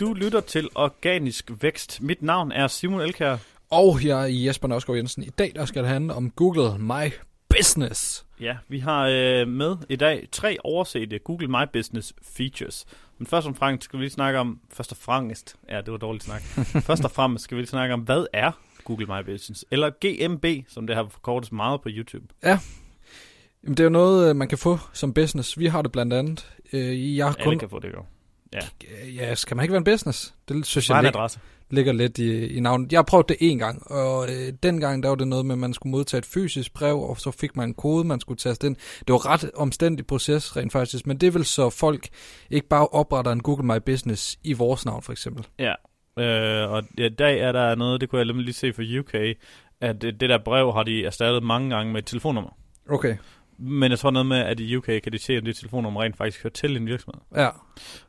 Du lytter til Organisk Vækst. Mit navn er Simon Elkær. Og jeg er Jesper Nørsgaard Jensen. I dag der skal det handle om Google My Business. Ja, vi har øh, med i dag tre oversete Google My Business features. Men først og fremmest skal vi lige snakke om, først og fremmest, ja det var dårligt snak. først og fremmest skal vi lige snakke om, hvad er Google My Business? Eller GMB, som det har forkortet meget på YouTube. Ja, Jamen, det er jo noget, øh, man kan få som business. Vi har det blandt andet. Øh, jeg har Alle kan få det, jo. Ja. ja, skal man ikke være en business? Det synes Bare jeg ligger, adresse. ligger lidt i, i navnet. Jeg har prøvet det en gang, og øh, dengang der var det noget med, at man skulle modtage et fysisk brev, og så fik man en kode, man skulle taste ind. Det var ret omstændig proces rent faktisk, men det vel så folk ikke bare opretter en Google My Business i vores navn for eksempel. Ja, øh, og i dag er der noget, det kunne jeg lige se for UK, at det, det der brev har de erstattet mange gange med et telefonnummer. Okay. Men jeg tror noget med, at i UK kan de se, at det telefonnummer rent faktisk hører til en virksomhed. Ja,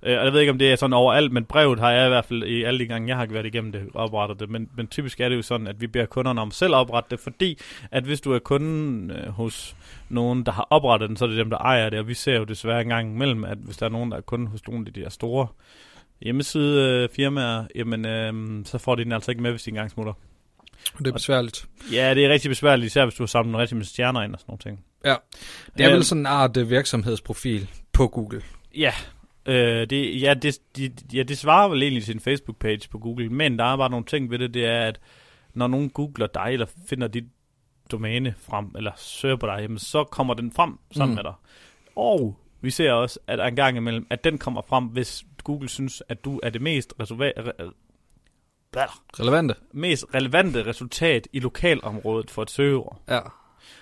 Øh, og jeg ved ikke, om det er sådan overalt, men brevet har jeg i hvert fald i alle de gange, jeg har været igennem det, oprettet det. Men, men typisk er det jo sådan, at vi beder kunderne om selv at oprette det, fordi at hvis du er kunden øh, hos nogen, der har oprettet den, så er det dem, der ejer det. Og vi ser jo desværre en gang imellem, at hvis der er nogen, der er kunde hos nogle af de der store hjemmeside firmaer, jamen øh, så får de den altså ikke med, hvis de engang smutter. Det er besværligt. Ja, det er rigtig besværligt, især hvis du har samlet rigtig med stjerner ind og sådan nogle ting. Ja, det er Øh, vel sådan en art øh, virksomhedsprofil på Google. Ja, øh, det, ja, det, de, ja, det svarer vel egentlig til en Facebook-page på Google, men der er bare nogle ting ved det, det er, at når nogen googler dig, eller finder dit domæne frem, eller søger på dig, jamen, så kommer den frem sammen Mm. med dig. Og vi ser også, at en gang imellem, at den kommer frem, hvis Google synes, at du er det mest, reserva- re- hvad? Relevante. mest relevante resultat i lokalområdet for et søgeord. Ja.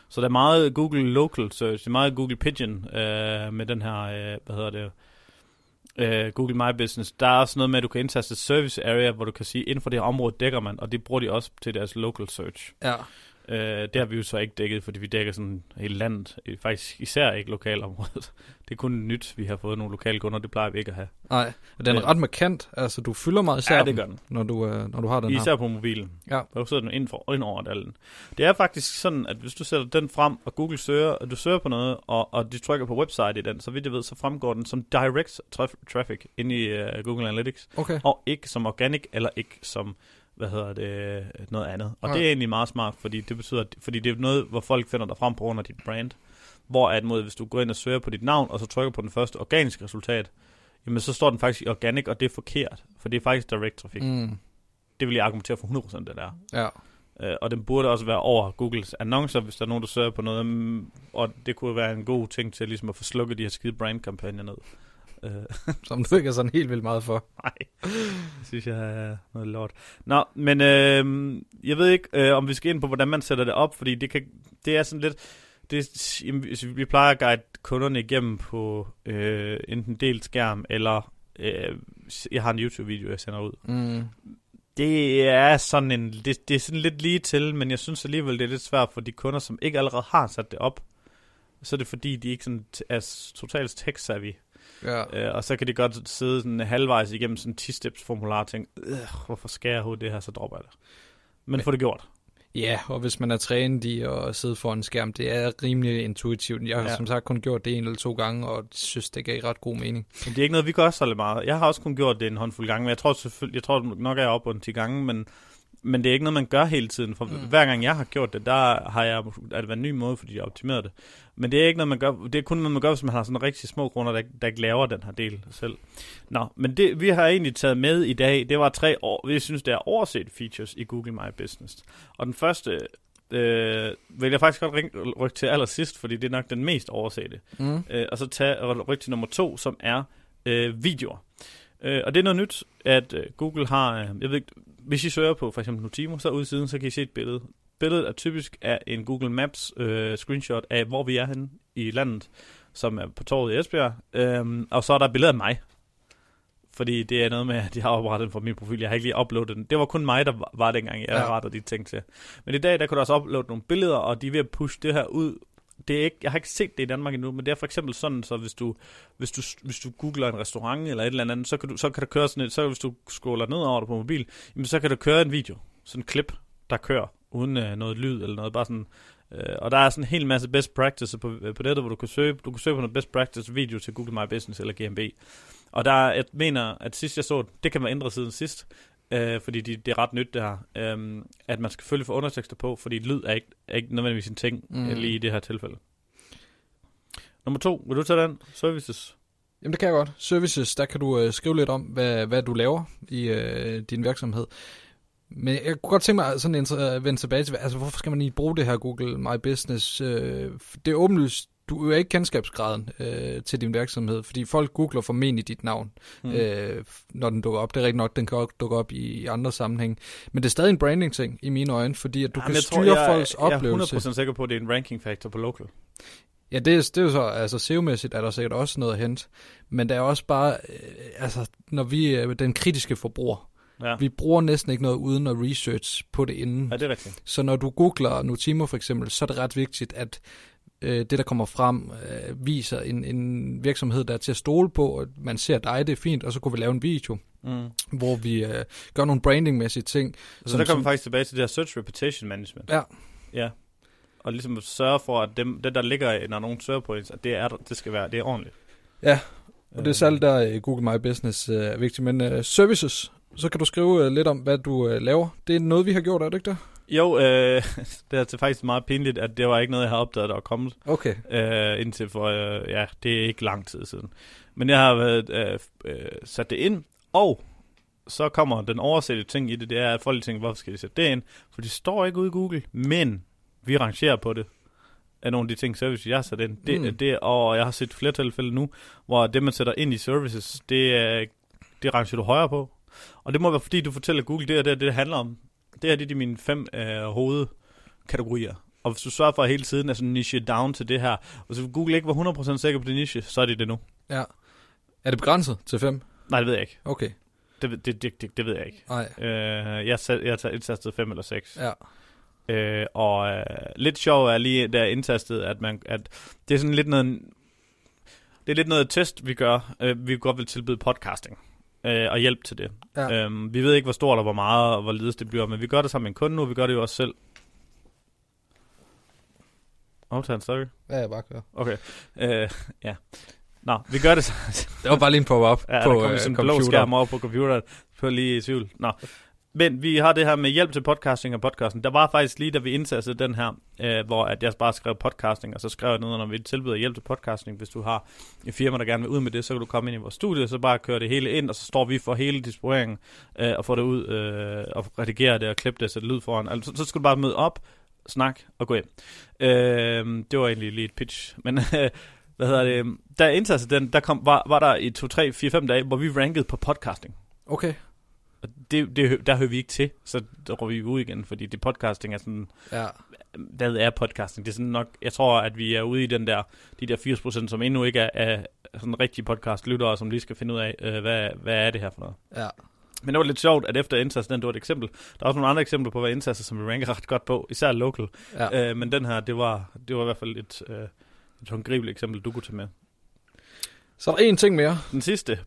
Så der er meget Google Local Search, det er meget Google Pigeon øh, med den her, øh, hvad hedder det, øh, Google My Business. Der er også noget med, at du kan indtaste service area, hvor du kan sige, inden for det her område dækker man, og det bruger de også til deres local search. Ja. Øh, det har vi jo så ikke dækket, fordi vi dækker sådan hele landet, Øh, faktisk især ikke lokalområdet. Det er kun nyt, vi har fået nogle lokale kunder, det plejer vi ikke at have. Nej, og den er Øh. ret markant. Altså, du fylder meget især, Ja, det gør den. når du, øh, når du har den her. Især på mobilen. Ja. Der sidder den ind, for, ind over den. Det er faktisk sådan, at hvis du sætter den frem, og Google søger, og du søger på noget, og, og du trykker på website i den, så vidt jeg ved, så fremgår den som direct traf- traffic ind i uh, Google Analytics, Okay. og ikke som organic, eller ikke som hvad hedder det, noget andet. Og Nej. det er egentlig meget smart, fordi det betyder, at- fordi det er noget, hvor folk finder dig frem på grund af dit brand. Hvor at mod, hvis du går ind og søger på dit navn, og så trykker på den første organiske resultat, jamen så står den faktisk i organic, og det er forkert, for det er faktisk direct traffic. Mm. Det vil jeg argumentere for 100% det der. Ja. Øh, og den burde også være over Googles annoncer, hvis der er nogen, der søger på noget. mm, Og det kunne være en god ting til ligesom at få slukket de her skide brandkampagner ned. Som du ikke er sådan helt vildt meget for. Nej, det synes jeg er noget lort. Nå, men øh, jeg ved ikke, øh, om vi skal ind på, hvordan man sætter det op, fordi det, kan, det er sådan lidt... Det, jamen, vi plejer at guide kunderne igennem på øh, enten delt skærm, eller øh, jeg har en YouTube-video, jeg sender ud. Mm. Det er sådan en, det, det er sådan lidt lige til, men jeg synes alligevel, det er lidt svært for de kunder, som ikke allerede har sat det op. Så er det fordi, de ikke sådan er totalt tech-savvy. Ja. Øh, og så kan de godt sidde sådan halvvejs igennem sådan en 10-steps formular og tænke, "Øh, hvorfor skal jeg det her, så dropper jeg det. Men få det gjort. ja, og hvis man er trænet i at sidde foran en skærm, det er rimelig intuitivt. Jeg har Ja. som sagt kun gjort det en eller to gange, og synes, det gav ret god mening. Men det er ikke noget, vi gør så meget. Jeg har også kun gjort det en håndfuld gange, men jeg tror selvfølgelig, jeg tror nok, jeg er oppe på en 10 gange, men, men det er ikke noget, man gør hele tiden. For mm. Hver gang jeg har gjort det, der har jeg, er det været en ny måde, fordi jeg optimerede det. Men det er ikke noget, man gør, det er kun noget, man gør, hvis man har sådan rigtig små grunder, der, der ikke laver den her del selv. Nå, men det, vi har egentlig taget med i dag, det var tre år, vi synes, det er overset features i Google My Business. Og den første, øh, vil jeg faktisk godt rykke til allersidst, fordi det er nok den mest oversete Mm. øh, og så tage rykke til nummer to, som er øh, videoer. Øh, og det er noget nyt, at øh, Google har, øh, jeg ved ikke, hvis I søger på for eksempel Notimo, så ude i siden, så kan I se et billede. Billedet er typisk af en Google Maps øh, screenshot af, hvor vi er henne i landet, som er på torvet i Esbjerg. Øh, og så er der et billede af mig. Fordi det er noget med, at de har oprettet den fra min profil. Jeg har ikke lige uploadet den. Det var kun mig, der var, dengang, jeg Ja. rettede de ting til. Men i dag, der kan du også uploade nogle billeder, og de er ved at pushe det her ud det er ikke, jeg har ikke set det i Danmark endnu, men det er for eksempel sådan, så hvis du, hvis du, hvis du googler en restaurant eller et eller andet, så kan, du, så kan der køre sådan et, så hvis du scroller ned over det på mobil, jamen så kan der køre en video, sådan en klip, der kører, uden øh, noget lyd eller noget, bare sådan, øh, og der er sådan en hel masse best practices på, øh, på nettet, hvor du kan søge, du kan søge på noget best practice video til Google My Business eller GMB, Og der, jeg mener, at sidst jeg så det, det kan være ændret siden sidst, øh, fordi de, det er ret nyt det her, øh, at man skal selvfølgelig få undertekster på, fordi lyd er ikke, er ikke nødvendigvis en ting Mm. mm. lige i det her tilfælde. Nummer to, vil du tage den? Services. Jamen det kan jeg godt. Services, der kan du øh, skrive lidt om, hvad, hvad du laver i øh, din virksomhed. Men jeg kunne godt tænke mig sådan en, øh, vende tilbage til, altså hvorfor skal man lige bruge det her Google My Business? Øh, det er åbenlyst, du er ikke kendskabsgraden øh, til din virksomhed, fordi folk googler formentlig dit navn, mm. øh, når den dukker op. Det er rigtigt nok, den kan også dukke op i andre sammenhæng. Men det er stadig en branding-ting i mine øjne, fordi at du Jamen, kan styre tror, jeg, folks oplevelse. Jeg er 100% sikker på, at det er en ranking factor på local. Ja, det er, det er jo så, altså SEO-mæssigt er der sikkert også noget at hente, men der er også bare, øh, altså, når vi er den kritiske forbruger, Ja, vi bruger næsten ikke noget uden at research på det inden. ja det er rigtigt. Så når du googler Notimo for eksempel, så er det ret vigtigt, at øh, det, der kommer frem, øh, viser en, en virksomhed, der er til at stole på, og man ser dig, det er fint, og så kunne vi lave en video, Mm. hvor vi øh, gør nogle brandingmæssige ting. Så som- der kommer vi faktisk tilbage til det her search reputation management. Ja. Ja. Og ligesom at sørge for, at dem, det, der ligger, når nogen søger på ens, at det, er, det skal være, det er ordentligt. Ja, Og det er Øh, særligt der øh, Google My Business øh, er vigtigt. Men øh, services, så kan du skrive øh, lidt om, hvad du øh, laver. Det er noget, vi har gjort, er det ikke det? Jo, øh, det er faktisk meget pinligt, at det var ikke noget, jeg har opdaget, der var kommet Okay. øh, indtil for, øh, ja, det er ikke lang tid siden. Men jeg har været, øh, øh, sat det ind, og så kommer den oversætte ting i det, det er, at folk tænker, hvorfor skal de sætte det ind? For det står ikke ude i Google, men vi rangerer på det af nogle af de ting, services, jeg har sat ind. Det, Mm. det, og jeg har set flere tilfælde nu, hvor det, man sætter ind i services, det, er- det rangerer du højere på. Og det må være, fordi du fortæller Google, det, er det, det handler om. Det her det er de mine fem øh, hovedkategorier. Og hvis du sørger for at hele tiden er sådan niche down til det her, og så Google ikke var 100% sikker på det niche, så er det det nu. Ja. Er det begrænset til fem? Nej, det ved jeg ikke. Okay. Det, det, det, det, det ved jeg ikke. Nej. Øh, jeg, sat, jeg har taget indtastet 5 eller 6. Ja. Øh, og øh, lidt sjov er lige der indtastet, at, man, at det er sådan lidt noget, det er lidt noget test, vi gør. Øh, vi godt vil tilbyde podcasting øh, og hjælp til det. Ja. Øhm, vi ved ikke, hvor stort og hvor meget og hvor lides det bliver, men vi gør det sammen med en kunde nu, og vi gør det jo også selv. Optager en stadig? Ja, jeg bare kører. Okay. Øh, ja. Nå, vi gør det. Det var bare lige en pop-up Ja, på der kommer øh, sådan en blå computer. skærm over på computeren. På lige i tvivl. Nå. Men vi har det her med hjælp til podcasting og podcasten. Der var faktisk lige, da vi indsatte den her, øh, hvor at jeg bare skrev podcasting, og så skrev jeg noget, når vi tilbyder hjælp til podcasting. Hvis du har et firma, der gerne vil ud med det, så kan du komme ind i vores studie, så bare køre det hele ind, og så står vi for hele distribueringen, øh, og får det ud, øh, og redigerer det, og klippe det, sætte lyd foran. Altså, så, så skal du bare møde op, snak og gå hjem. Øh, det var egentlig lige et pitch. Men øh, hvad hedder det? Da jeg indsatte den, der kom, var, var der i 2, 3, 4, 5 dage, hvor vi rankede på podcasting. Okay. Og det, det, der hører vi ikke til, så går vi ud igen, fordi det podcasting er sådan, Ja. hvad er podcasting? Det er sådan nok, jeg tror, at vi er ude i den der, de der 80%, som endnu ikke er, er sådan rigtige podcast-lyttere, som lige skal finde ud af, øh, hvad, hvad er det her for noget. Ja. Men det var lidt sjovt, at efter indsatsen, den, det var et eksempel. Der er også nogle andre eksempler på, hvad indsatser, som vi ranker ret godt på, især local. Ja. Øh, men den her, det var, det var i hvert fald et, øh, et håndgribeligt eksempel, du kunne tage med. Så er der en ting mere. Den sidste,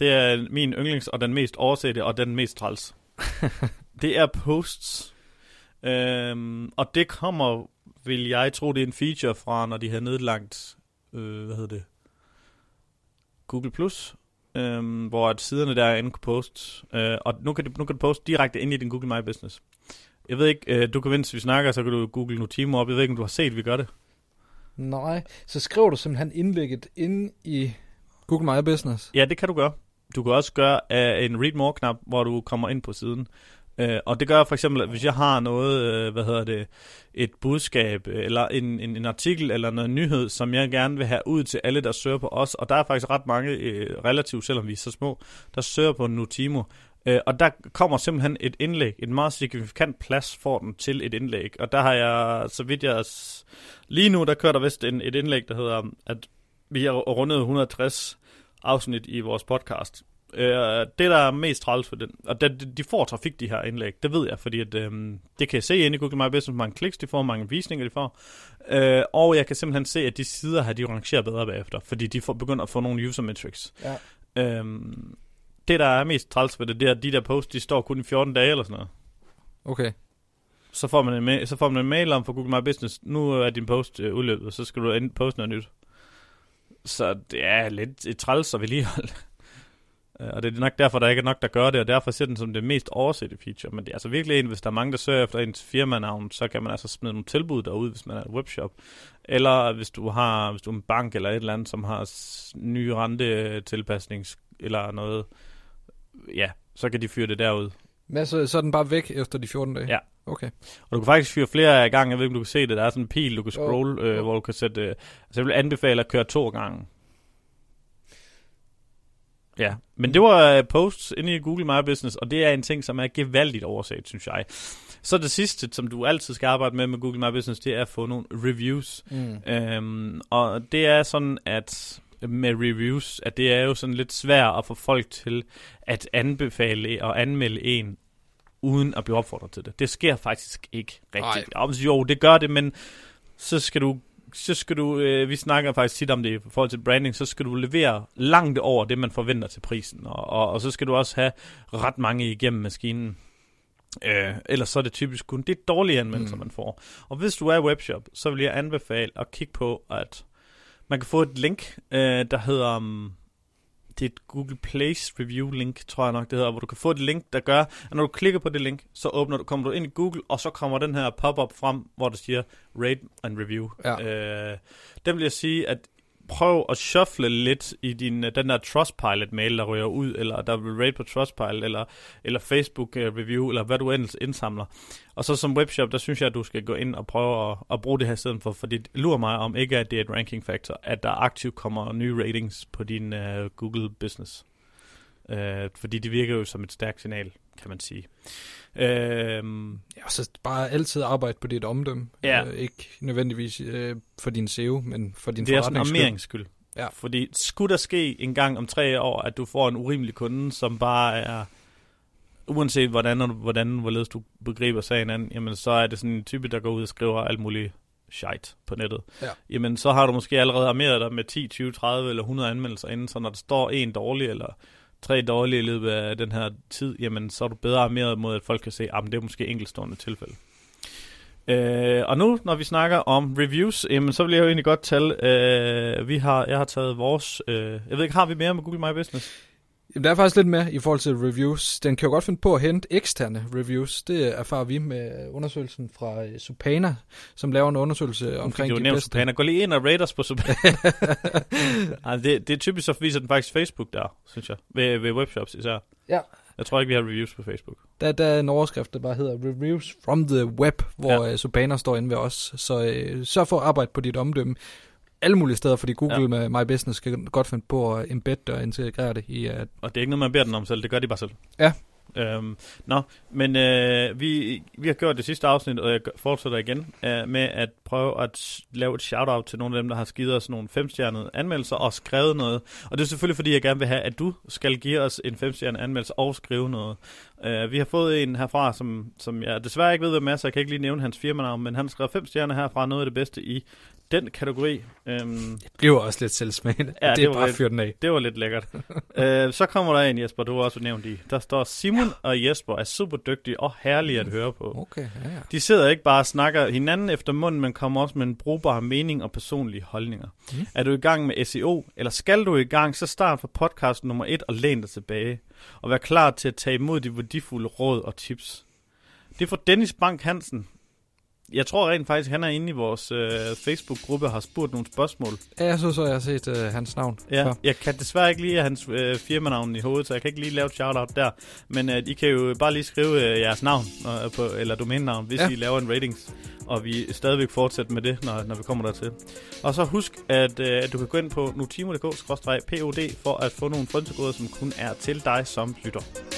det er min yndlings, og den mest oversette, og den mest træls. det er posts. Øhm, og det kommer, vil jeg tro, det er en feature fra, når de har nedlagt, øh, hvad hedder det, Google+, Plus, øhm, hvor at siderne der inde kan poste, øh, og nu kan, du, nu kan du poste direkte ind i din Google My Business. Jeg ved ikke, øh, du kan, mens vi snakker, så kan du google Notimo op. Jeg ved ikke, om du har set, vi gør det. Nej, så skriver du simpelthen indlægget ind i Google My Business. Ja, det kan du gøre. Du kan også gøre uh, en read more-knap, hvor du kommer ind på siden. Uh, og det gør for eksempel, at hvis jeg har noget, øh, hvad hedder det, et budskab, eller en, en, en artikel, eller noget nyhed, som jeg gerne vil have ud til alle, der søger på os, og der er faktisk ret mange, relativt selvom vi er så små, der søger på Nutimo, Uh, og der kommer simpelthen et indlæg, en meget signifikant plads får den til et indlæg. Og der har jeg, så vidt jeg... Lige nu, der kører der vist en, et indlæg, der hedder, at vi har rundet 160 afsnit i vores podcast. Øh, det, der er mest træls for den, og det, de får trafik, de her indlæg, det ved jeg, fordi at, øh, det kan jeg se inde i Google My Business, hvor mange kliks de får, hvor mange visninger de får, øh, og jeg kan simpelthen se, at de sider her, de rangerer bedre bagefter, fordi de får, begynder at få nogle user metrics. Ja. Øh, det, der er mest træls for det, det er, at de der posts, de står kun i 14 dage eller sådan noget. Okay. Så får man en, ma- så får man en mail om fra Google My Business, nu er din post øh, udløbet, så skal du ind poste noget nyt. Så det er lidt et træls at vedligeholde. Øh, og det er nok derfor, der ikke er nok, der gør det, og derfor ser den som det mest oversette feature. Men det er altså virkelig en, hvis der er mange, der søger efter ens firmanavn, så kan man altså smide nogle tilbud derude, hvis man er et webshop. Eller hvis du har hvis du er en bank eller et eller andet, som har nye rentetilpasnings eller noget, ja, så kan de fyre det derud. Men så, så er den bare væk efter de 14 dage? Ja. Okay. Og du kan faktisk fyre flere af gang. Jeg ved ikke, om du kan se det. Der er sådan en pil, du kan scroll, Oh. øh, Oh. hvor du kan sætte... Øh, altså, jeg vil anbefale at køre to gange. Ja, men det var øh, posts inde i Google My Business, og det er en ting, som er gevaldigt overset, synes jeg. Så det sidste, som du altid skal arbejde med med Google My Business, det er at få nogle reviews. Mm. Øhm, og det er sådan, at med reviews, at det er jo sådan lidt svært at få folk til at anbefale og anmelde en, uden at blive opfordret til det. Det sker faktisk ikke rigtigt. Om, jo, det gør det, men så skal du, så skal du øh, vi snakker faktisk tit om det i forhold til branding, så skal du levere langt over det, man forventer til prisen, og, og, og så skal du også have ret mange igennem maskinen. Øh, ellers så er det typisk kun det dårlige anmeldelser, mm. man får. Og hvis du er webshop, så vil jeg anbefale at kigge på, at man kan få et link, øh, der hedder... Um, det er et Google Place Review link, tror jeg nok det hedder, hvor du kan få et link, der gør, at når du klikker på det link, så åbner du, kommer du ind i Google, og så kommer den her pop-up frem, hvor der siger Rate and Review. Ja. Øh, den vil jeg sige, at prøv at shuffle lidt i din, øh, den der Trustpilot-mail, der ryger ud, eller der vil rate på Trustpilot, eller, eller Facebook-review, øh, eller hvad du ellers indsamler. Og så som webshop, der synes jeg, at du skal gå ind og prøve at, at bruge det her i stedet for, fordi det lurer mig om ikke, at det er et ranking factor, at der aktivt kommer nye ratings på din uh, Google Business. Uh, fordi det virker jo som et stærkt signal, kan man sige. Uh, Ja, så bare altid arbejde på dit omdømme. Ja. Øh, ikke nødvendigvis øh, for din SEO, men for din det er sådan en skyld. Ja. Fordi skulle der ske en gang om tre år, at du får en urimelig kunde, som bare er, uanset hvordan, og hvordan hvorledes du begriber sagen an, jamen så er det sådan en type, der går ud og skriver alt muligt shit på nettet. Ja. Jamen så har du måske allerede armeret dig med 10, 20, 30 eller 100 anmeldelser inden, så når der står en dårlig eller tre dårlige i løbet af den her tid, jamen så er du bedre armeret mod, at folk kan se, at det er måske enkeltstående tilfælde. Øh, og nu, når vi snakker om reviews, jamen, så vil jeg jo egentlig godt tale, øh, vi har, jeg har taget vores, øh, jeg ved ikke, har vi mere med Google My Business? Jamen, der er faktisk lidt mere i forhold til reviews. Den kan jo godt finde på at hente eksterne reviews. Det erfarer vi med undersøgelsen fra øh, Supana, som laver en undersøgelse omkring du de bedste. Supana. Gå lige ind og rate os på Supana. Ej, det, det er typisk, så viser den faktisk Facebook der, synes jeg. Ved, ved webshops især. Ja. Jeg tror ikke, vi har reviews på Facebook. Der, der er en overskrift, der bare hedder Reviews from the Web, hvor Ja. ja. Supana står inde ved os. Så øh, sørg for at arbejde på dit omdømme alle mulige steder, fordi Google Ja. med My Business kan godt finde på at embedde og integrere det i... Uh, Og det er ikke noget, man beder den om selv. Det gør de bare selv. Ja. Øhm, nå, men øh, vi, vi har gjort det sidste afsnit, og jeg fortsætter igen øh, med at prøve at lave et shout-out til nogle af dem, der har skidt os nogle femstjernede anmeldelser og skrevet noget. Og det er selvfølgelig, fordi jeg gerne vil have, at du skal give os en femstjernet anmeldelse og skrive noget. Øh, vi har fået en herfra, som, som jeg desværre ikke ved, hvem er, så jeg kan ikke lige nævne hans firmanavn, men han skrev fem stjerner herfra, noget af det bedste i den kategori. Øhm, det bliver også lidt selvsmagende. Ja, det, det er var bare lidt- fyr den af. det var lidt lækkert. øh, så kommer der en, Jesper, du har også nævnt i. Der står, Simon og Jesper er super dygtige og herlige at høre på. Okay, ja, ja. De sidder ikke bare og snakker hinanden efter munden, men kommer også med en brugbar mening og personlige holdninger. Mm. Er du i gang med SEO, eller skal du i gang, så start fra podcast nummer 1 og læn dig tilbage. Og vær klar til at tage imod de værdifulde råd og tips. Det er fra Dennis Bank Hansen. Jeg tror rent faktisk, han er inde i vores øh, Facebook-gruppe og har spurgt nogle spørgsmål. Ja, jeg synes så, jeg har set uh, hans navn. Ja, før. jeg kan desværre ikke lige hans øh, firmanavn i hovedet, så jeg kan ikke lige lave et shout-out der. Men øh, I kan jo bare lige skrive øh, jeres navn, øh, på, eller domænenavn, hvis ja. I laver en ratings. Og vi stadigvæk fortsætter med det, når, når vi kommer dertil. Og så husk, at, øh, at du kan gå ind på nutimo.dk-pod for at få nogle frynsegoder, som kun er til dig som lytter.